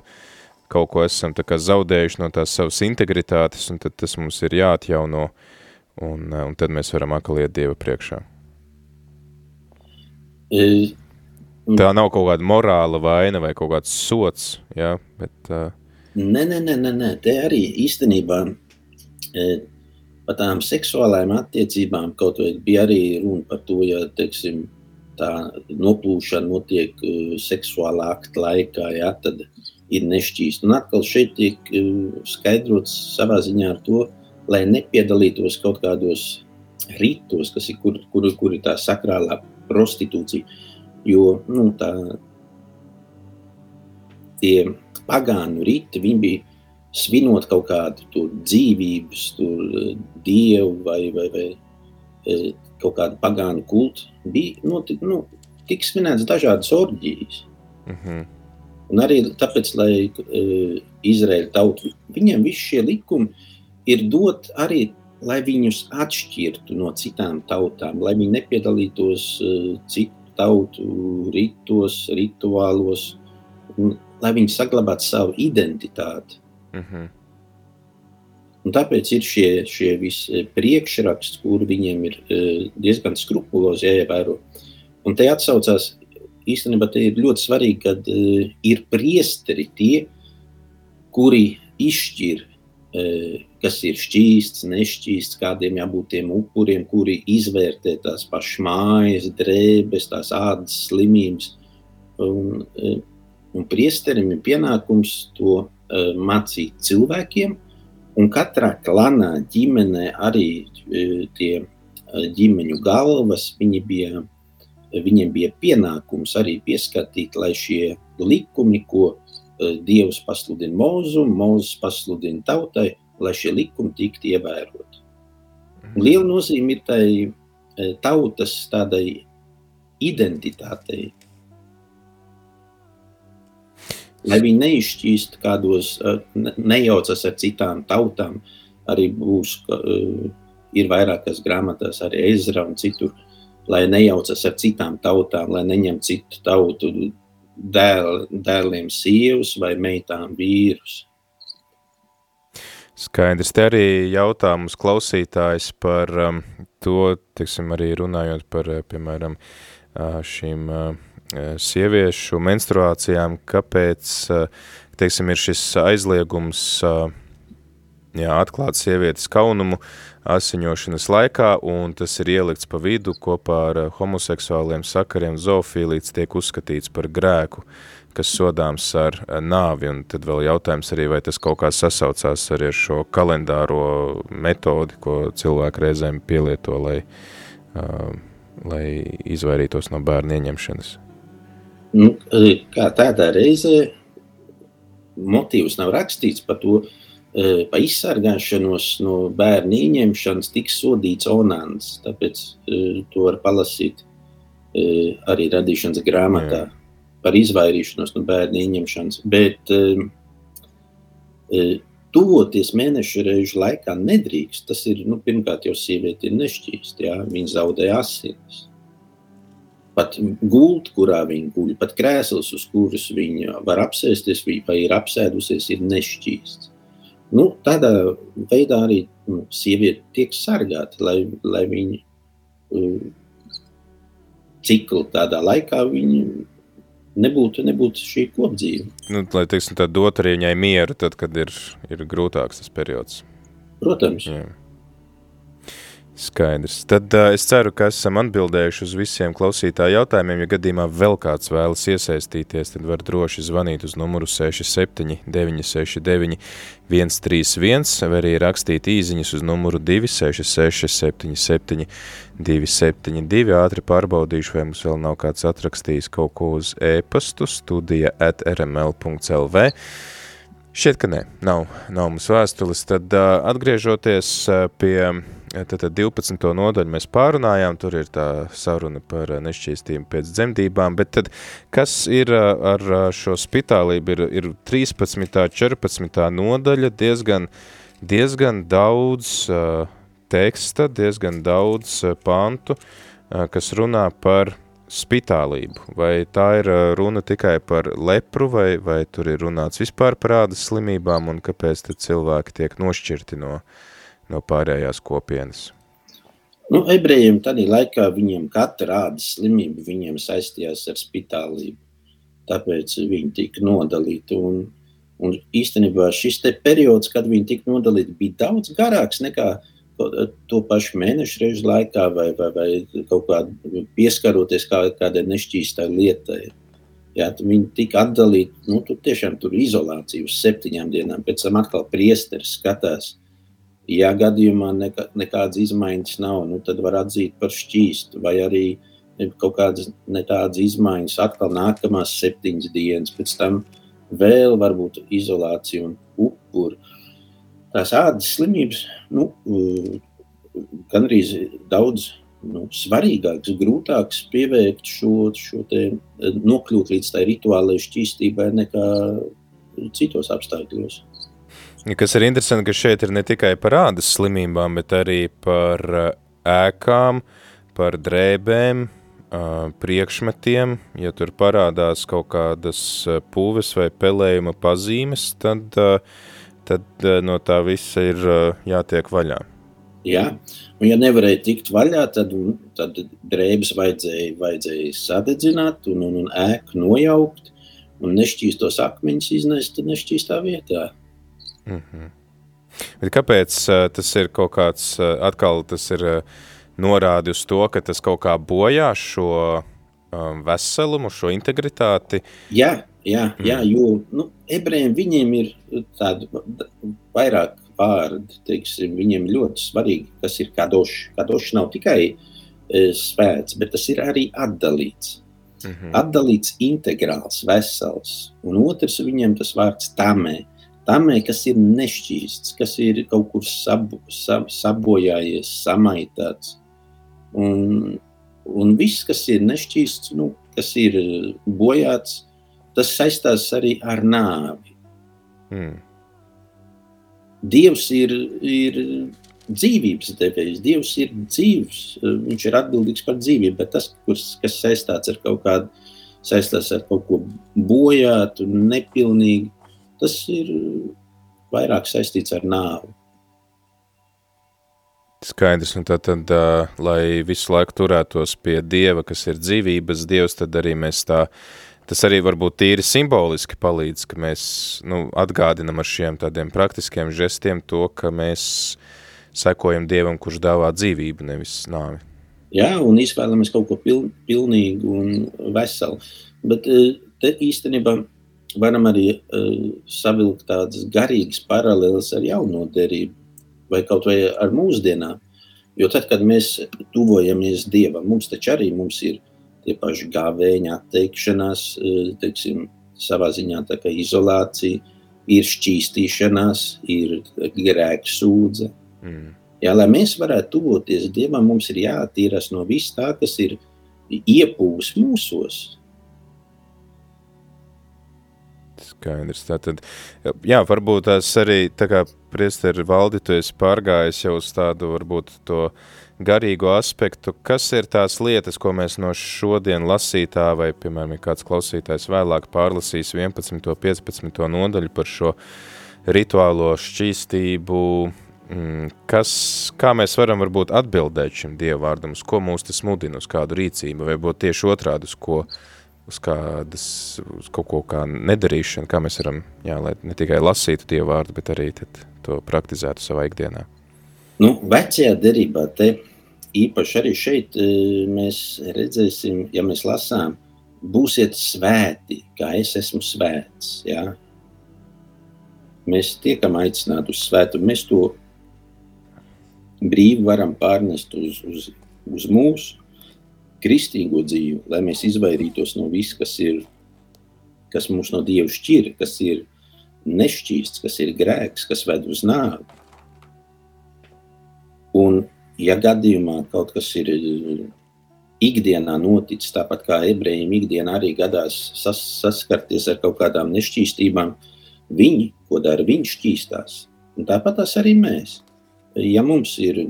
kaut ko esam tā kā zaudējuši no tās savas integritātes, un tad tas mums ir jāatjauno, un, uh, un tad mēs varam akaliet Dieva priekšā. E Tā nav kaut kāda morāla vaina vai kaut kāds sots, ja, bet... Uh... Nē, nē, nē, nē, nē, te arī īstenībā e, par tām seksuālajām attiecībām kaut vai bija arī runa par to, ja, teiksim, tā noplūšana notiek uh, seksuālā akta laikā, ja, tad ir nešķīst. Un atkal šeit tiek uh, skaidrots savā ziņā ar to, lai nepiedalītos kaut kādos ritos, kas ir, kur, kur, kur ir tā sakrālā prostitūcija. Jo nu, tā, tie pagānu riti bija svinot kaut kādu tur dzīvības, tur dievu vai, vai, vai eh, kaut kādu pagānu kultu. Bija nu, nu, tik svinēts dažādas orģijas. Mm -hmm. Un arī tāpēc, lai uh, Izraēla tauta, viņiem visi šie likumi ir dot arī, lai viņus atšķirtu no citām tautām, lai viņi nepiedalītos uh, citu tautu ritos, rituālos, un, lai viņi saglabātu savu identitāti. Mm -hmm. Un tāpēc ir šie, šie visi priekšraksti, kur viņiem ir uh, diezgan skrupulozi jāievēro. Un te atsaucās, īstenībā te ir ļoti svarīgi, kad uh, ir priesteri tie, kuri izšķir kas ir šķīsts, nešķīsts, kādiem jābūt tiem upuriem, kuri izvērtē tās pašas mājas, drēbes, tās ādas slimības. Un, un priesterim ir pienākums to mācīt cilvēkiem, un katrā klanā, ģimenē arī tie ģimeņu galvas, viņi bija, viņiem bija pienākums arī pieskatīt, lai šie likumi, ko Dievs pasludina mūzu, mūzes pasludina tautai, lai šie likumi tiktu ievēroti. Mhm. Liela nozīme ir tai eh, tautas tādai identitātei. Lai viņi neizšķīst kādos, eh, nejaucas ar citām tautām, arī būs, ir vairākas grāmatās, arī Ezra un citur, lai nejaucas ar citām tautām, lai neņem citu tautu dēl, dēliem sievas vai meitām vīrus. Skaidrs, te arī jautājums klausītājs par um, to, teiksim, arī runājot par, uh, piemēram, uh, šīm uh, sieviešu menstruācijām, kāpēc, teiksim, ir šis aizliegums jā, atklāt sievietes kaunumu asiņošanas laikā, un tas ir ielikts pa vidu kopā ar eh, homoseksuāliem sakariem. Zoofīlīts tiek uzskatīts par grēku, kas sodāms ar eh, nāvi, un tad vēl jautājums arī, vai tas kaut kā sasaucās arī ar šo kalendāro metodi, ko cilvēki reizēm pielieto, lai, uh, lai izvairītos no bērnu ieņemšanas. Nu, kā tādā reizē motīvs nav rakstīts par to, uh, Eh, pa izsargāšanos no bērnu ieņemšanas tiks sodīts onans. Tāpēc to var palasīt arī radīšanas grāmatā Jā. par izvairīšanos no bērnu ieņemšanas. Bet tuvoties mēnešu reižu laikā nedrīkst. Tas ir, nu, pirmkārt, jau sieviete ir nešķīst, jā, viņa zaudē asinis. Pat gulta, kurā viņa guļ, pat krēsls, uz kuras viņa var apsēsties, vai ir apsēdusies, ir nešķīsts. Nu, tādā veidā arī nu, sieviete tiek sargāta, lai, lai viņa uh, cikli tādā laikā viņa nebūtu, nebūtu šī kopdzīve. Nu, lai, teiksim, tā dot arī viņai mieru, tad, kad ir, ir grūtāks tas periods. Protams. Jā. Skaidrs. Tad uh, es ceru, ka esam atbildējuši uz visiem klausītāju jautājumiem. Ja gadījumā vēl kāds vēlas iesaistīties, tad var droši zvanīt uz numuru 67 969 131 vai arī rakstīt īziņas uz numuru 266 77 272. Ātri pārbaudīšu, vai mums vēl nav kāds atrakstījis kaut ko uz e-pastu studija at rml.lv. Šķiet, ka nē, nav, nav mums vēstules. Tad uh, atgriežoties uh, pie Tad 12. nodaļu mēs pārunājām, tur ir tā saruna par nešķīstību pēc dzemdībām, bet tad kas ir ar šo spitālību? Ir, ir 13. 14. nodaļa diezgan, diezgan daudz teksta, diezgan daudz pantu, kas runā par spitālību. Vai tā ir runa tikai par lepru, vai, vai tur ir runāts vispār par ādas slimībām, un kāpēc tad cilvēki tiek nošķirti no uh, no pārējās kopienas? Nu, ebrejiem tādā laikā viņiem katra ādas slimība viņiem saistījās ar spitālību. Tāpēc viņi tika nodalīti. Un, un īstenībā šis periods, kad viņi tika nodalīti, bija daudz garāks nekā to pašu mēnešu reižu laikā, vai, vai, vai kaut kādā pieskaroties kā, kādai nešķīstai lietai. Jā, viņi tika atdalīti, nu, tur tiešām tur izolācija uz septiņām dienām. Pēc tam atkal priesteris skatās, Ja gadījumā nekā, nekādas izmaiņas nav, nu, tad var atzīt par šķīstu, vai arī kaut kādas tādas izmaiņas atkal nākamās septiņas dienas, pēc tam vēl varbūt izolācija un upuri. Tās ādas slimības nu, gan arī daudz nu, svarīgāks, grūtāks pievērst šo, šo te, nokļūt līdz tai rituālai šķīstībai nekā citos apstākļos. Kas ir interesanti, ka šeit ir ne tikai par ādas slimībām, bet arī par eh, ēkām, par drēbēm, eh, priekšmetiem. Ja tur parādās kaut kādas eh, pūves vai pelējuma pazīmes, tad, tad no tā visa ir jātiek vaļā. Jā, un ja nevarēja tikt vaļā, tad, tad drēbes vajadzēja, vajadzēja sadedzināt un, un, un ēku nojaukt un nešķīstos akmeņus iznest nešķīstā vietā. Mm -hmm. Bet kāpēc uh, tas ir kaut kāds, uh, atkal tas ir uh, norādi uz to, ka tas kaut kā bojā šo um, veselumu, šo integritāti? Jā, jā, jā mm. jo nu, ebrejiem viņiem ir tādi vairāk vārdi, teiksim, viņiem ļoti svarīgi, kas ir kadošs. Kadošs nav tikai e, svēts, bet tas ir arī atdalīts. Mm -hmm. Atdalīts, integrāls, vesels. Un otrs viņiem tas vārds tamē. Tamē, kas ir nešķīsts, kas ir kaut kur sab, sab, sabojājies, samaitāts. Un, un viss, kas ir nešķīsts, nu, kas ir bojāts, tas saistās arī ar nāvi. Mm. Dievs ir, ir dzīvības devējs, Dievs ir dzīvs, viņš ir atbildīgs par dzīvību, bet tas, kas, kas saistāts ar kaut kādu, saistās ar kaut ko bojātu, nepilnīgu, tas ir vairāk saistīts ar nāvu. Skaidrs, un tad, tad uh, lai visu laiku turētos pie Dieva, kas ir dzīvības Dievs, tad arī mēs tā uh, tas arī varbūt tīri simboliski palīdz, ka mēs nu, atgādinam ar šiem tādiem praktiskiem žestiem to, ka mēs sekojam Dievam, kurš dāvā dzīvību, nevis nāvi. Jā, un izvēlamies kaut ko pil, pilnīgu un veselu. Bet eh, te īstenībā varam arī uh, savilkt tādas garīgas paralēles ar jauno derību vai kaut vai ar mūsdienām. Jo tad, kad mēs tuvojamies Dievam, mums taču arī mums ir tie paši gāvēņa atteikšanās, e, teiksim, savā ziņā tā kā izolācija, ir šķīstīšanās, ir grēka sūdze. Mm. Jā, lai mēs varētu tuvoties Dievam, mums ir jāattīrās no viss tā, kas ir iepūs mūsos. Skaidrs. Tātad, jā, varbūt tās arī, tā kā priesteri valdi, tu esi pārgājis jau uz tādu, varbūt to garīgo aspektu, kas ir tās lietas, ko mēs no šodien lasītā, vai, piemēram, ja kāds klausītājs vēlāk pārlasīs 11. 15. nodaļu par šo rituālo šķīstību, mm, kas, kā mēs varam varbūt atbildēt šim dievvārdam, uz ko mūs tas mudina, uz kādu rīcību, vai būt tieši otrādi, uz ko, uz kādas, uz kaut ko kā nedarīšanu, kā mēs varam, jā, lai ne tikai lasītu dievvārdu, bet arī tad to praktizētu savā ikdienā. Nu, vecajā derībā te īpaši arī šeit e, mēs redzēsim, ja mēs lasām, būsiet svēti, kā es esmu svēts. Ja? Mēs tiekam aicināti uz svētu, mēs to brīvi varam pārnest uz, uz, uz mūsu kristīgo dzīvi, lai mēs izvairītos no viss, kas ir, kas mūs no Dieva šķir, kas ir nešķīsts, kas ir grēks, kas ved uz nāvi. Un, ja gadījumā kaut kas ir ikdienā noticis, tāpat kā ebrejiem ikdienā arī gadās sas, saskarties ar kaut kādām nešķīstībām, viņi, ko dara, viņi šķīstās. Un tāpat arī mēs. Ja mums ir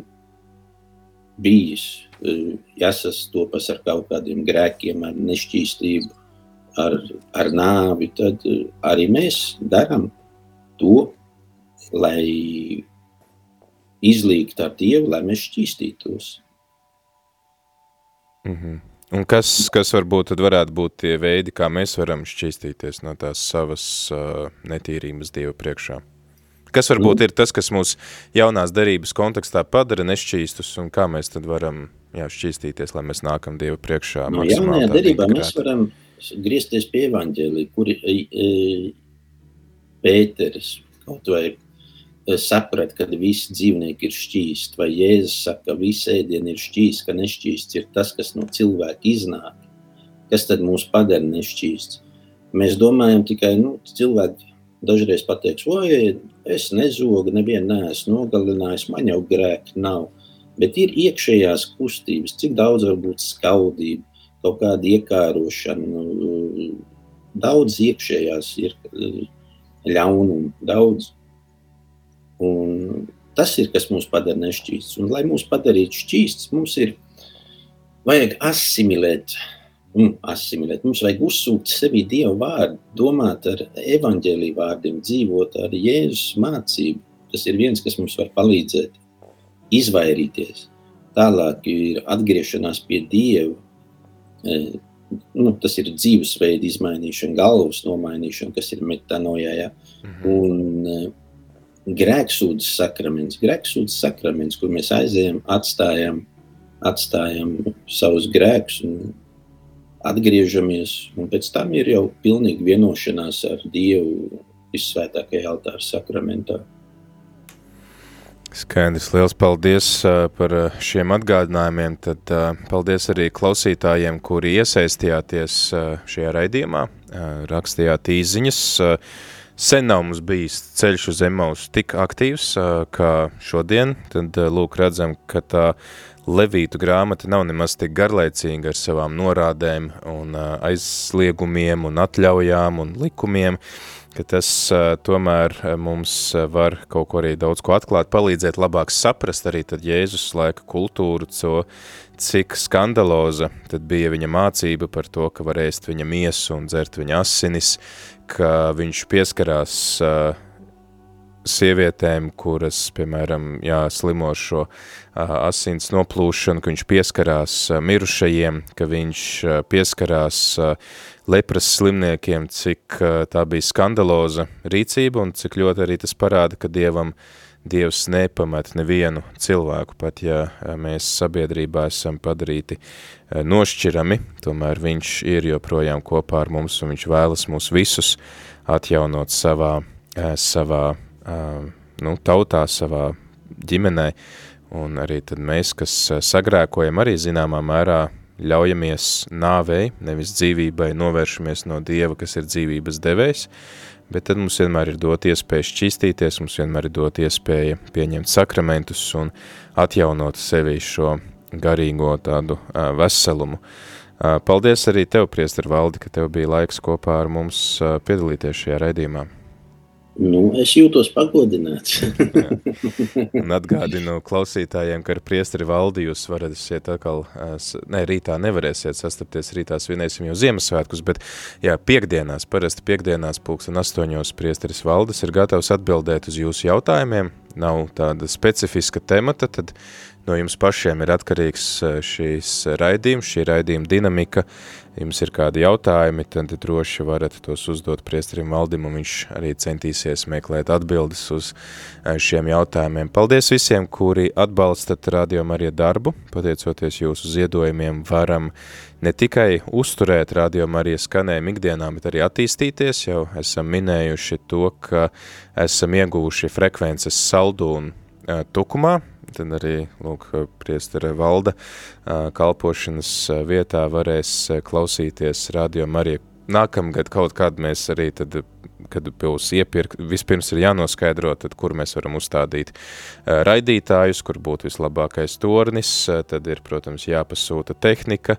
bijis jāsastopas ar kaut kādiem grēkiem, ar nešķīstību, ar, ar nāvi, tad arī mēs darām to, lai izlīgt ar Dievu, lai mēs šķīstītos. Mm -hmm. Un kas, kas varbūt tad varētu būt tie veidi, kā mēs varam šķīstīties no tās savas uh, netīrības Dieva priekšā? Kas varbūt nu. ir tas, kas mūs jaunās darības kontekstā padara nešķīstus, un kā mēs tad varam jā, šķīstīties, lai mēs nākam Dieva priekšā? No jaunajā darībā mēs varam griezties pie evaņģēlī, kuri e, e, Pēteris kaut vai saprat, ka visi dzīvnieki ir šķīsti, vai Jēzus saka, ka visi ēdieni ir šķīsti, ka nešķīsts ir tas, kas no cilvēka iznāk. Kas tad mūs padara nešķīsts? Mēs domājam tikai, nu, cilvēki dažreiz pateiks, oi, es nezogu, nevienu neesmu nogalinājis, man jau grēki nav. Bet ir iekšējās kustības, cik daudz var būt skaudība, kaut kāda iekārošana, nu, daudz iekšējās ir ļaunumu, daudz. Un tas ir, kas mūs padara nešķīsts. Un, lai mūs padarītu šķīsts, mums ir vajag asimilēt. Mm, asimilēt. Mums vajag uzsūkt sevi Dieva vārdu, domāt ar evaņģēlīju vārdiem, dzīvot ar Jēzus mācību. Tas ir viens, kas mums var palīdzēt izvairīties. Tālāk ir atgriešanās pie Dieva. E, nu, tas ir dzīvesveida izmainīšana, galvas nomainīšana, kas ir metanojā. Ja? Mhm. Un, e, grēksūdzes sakraments, grēksūdzes sakraments, kur mēs aizējam, atstājam, atstājam savus grēkus un atgriežamies, un pēc tam ir jau pilnīgi vienošanās ar Dievu vissvētākajā altāra sakramentā. Skaidrs, liels paldies uh, par šiem atgādinājumiem, tad uh, paldies arī klausītājiem, kuri iesaistījāties uh, šajā raidījumā, rakstījāt īziņas, sen nav mums bijis ceļš uz Emaus tik aktīvs kā šodien, tad lūk redzam, ka tā Levītu grāmata nav nemaz tik garlaicīga ar savām norādēm un aizliegumiem un atļaujām un likumiem, ka tas tomēr mums var kaut ko arī daudz ko atklāt, palīdzēt labāk saprast arī tad Jēzus laika kultūru, co, cik skandaloza tad bija viņa mācība par to, ka var ēst viņa miesu un dzert viņa asinis, ka viņš pieskarās uh, sievietēm, kuras, piemēram, jā, slimo šo asins noplūšanu, ka viņš pieskarās mirušajiem, ka viņš pieskarās lepras slimniekiem, cik tā bija skandaloza rīcība un cik ļoti arī tas parāda, ka Dievam Dievs nepamet nevienu cilvēku, pat ja mēs sabiedrībā esam padarīti nošķirami, tomēr viņš ir joprojām kopā ar mums un viņš vēlas mūs visus atjaunot savā, savā nu, tautā, savā ģimenē, un arī tad mēs, kas sagrēkojam, arī zināmā mērā ļaujamies nāvei, nevis dzīvībai, novēršamies no Dieva, kas ir dzīvības devējs, bet tad mums vienmēr ir dot iespēja šķistīties, mums vienmēr ir dot iespēja pieņemt sakramentus un atjaunot sevi šo garīgo tādu veselumu. Paldies arī tev, priester Valdi, ka tev bija laiks kopā ar mums piedalīties šajā raidījumā. Nu, es jūtos pagodināts. un atgādinu klausītājiem, ka ar priesteri valdi jūs varēsiet atkal, ne, rītā nevarēsiet sastapties, rītā svinēsim jau Ziemassvētkus, bet jā, piekdienās, parasti piekdienās pulksten astoņos priesteris valdes ir gatavs atbildēt uz jūsu jautājumiem, nav tāda specifiska temata, tad no jums pašiem ir atkarīgs šīs raidījums, šī raidījuma dinamika, jums ir kādi jautājumi, tad droši varat tos uzdot priesterim Valdim, un viņš arī centīsies meklēt atbildes uz eh, šiem jautājumiem. Paldies visiem, kuri atbalstat Radio Marija darbu, pateicoties jūsu ziedojumiem varam ne tikai uzturēt Radio Marija skanējumu ikdienā, bet arī attīstīties, jau esam minējuši to, ka esam ieguvuši frekvences saldu un tukumā, tad arī, lūk, priestara valda kalpošanas vietā varēs klausīties radio Marija. Nākamgad kaut kādu mēs arī tad kad būs iepirkt, vispirms ir jānoskaidro, tad, kur mēs varam uzstādīt raidītājus, kur būtu vislabākais tornis, tad ir, protams, jāpasūta tehnika,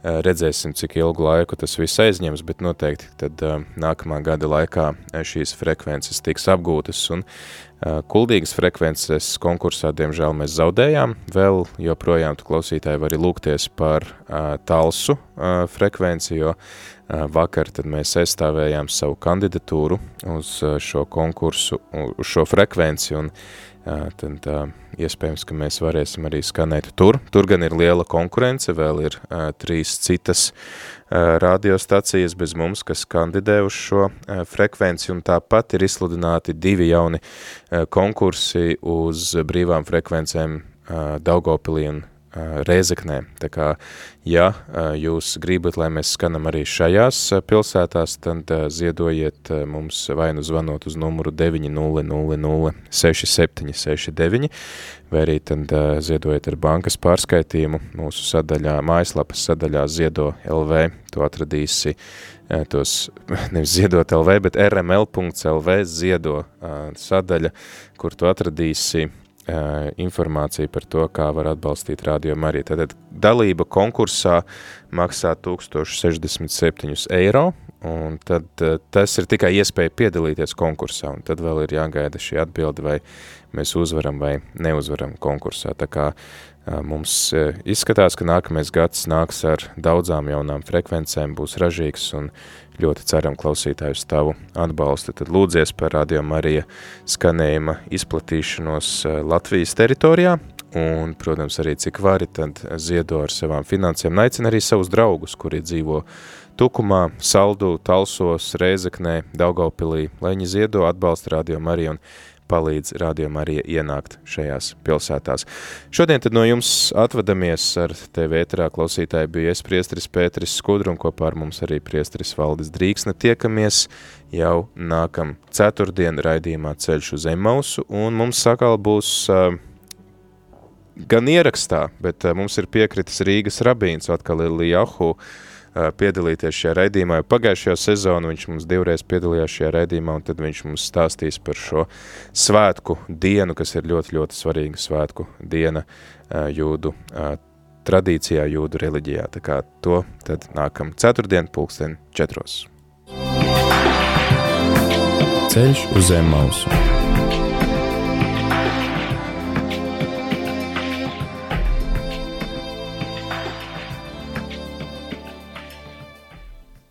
redzēsim, cik ilgu laiku tas viss aizņems, bet noteikti tad nākamā gada laikā šīs frekvences tiks apgūtas un Kuldīgas frekvences konkursā, diemžēl, mēs zaudējām. Vēl joprojām tu klausītāji vari lūgties par talsu frekvenci, jo vakar tad mēs aizstāvējām savu kandidatūru uz uh, šo konkursu, uz šo frekvenci, un uh, tad iespējams, ka mēs varēsim arī skanēt tur. Tur gan ir liela konkurence, vēl ir trīs citas radiostacijas bez mums, kas kandidē uz šo frekvenci, un tāpat ir izsludināti divi jauni konkursi uz brīvām frekvencēm Daugopilī un Rēzeknē. Tā kā, ja jūs gribat, lai mēs skanam arī šajās pilsētās, tad ziedojiet mums vai nu zvanot uz numuru 900-6769, vai arī tad ziedojiet ar bankas pārskaitījumu mūsu sadaļā, mājaslapas sadaļā ziedo LV, tu atradīsi tos, nevis ziedot LV, bet rml.lv ziedo sadaļa, kur tu atradīsi informāciju par to, kā var atbalstīt Radio Mariju. Tātad dalība konkursā maksā 1067 eiro, un tad tas ir tikai iespēja piedalīties konkursā, un tad vēl ir jāgaida šī atbilde, vai mēs uzvaram vai neuzvaram konkursā. Tā kā mums izskatās, ka nākamais gads nāks ar daudzām jaunām frekvencēm, būs ražīgs un ļoti ceram klausītājus tavu atbalstu. Tad lūdzies par Radio Marija skanējuma izplatīšanos Latvijas teritorijā, un, protams, arī cik vari, tad ziedo ar savām finansēm. Aicina arī savus draugus, kuri dzīvo Tukumā, Saldu, Talsos, Rēzeknē, Daugaupilī, lai viņi ziedo atbalsta Radio Mariju un palīdz rādījumā arī ienākt šajās pilsētās. Šodien tad no jums atvadamies ar TV ēterā klausītāji bija es priestris Pēteris Skudru un kopā ar mums arī priestris Valdis Drīksne. Tiekamies jau nākam ceturtdien raidījumā ceļš uz Emausu un mums sakal būs uh, gan ierakstā, bet uh, mums ir piekritis Rīgas rabīns atkal Iljahu, uh, piedalīties šajā raidījumā. Pagājušajā sezonā viņš mums divreiz piedalījās šajā raidījumā, un tad viņš mums stāstīs par šo svētku dienu, kas ir ļoti, ļoti svarīga svētku diena jūdu tradīcijā, jūdu reliģijā. Tā kā to tad nākam ceturtdien pulksten četros. Ceļš uz zem mausu.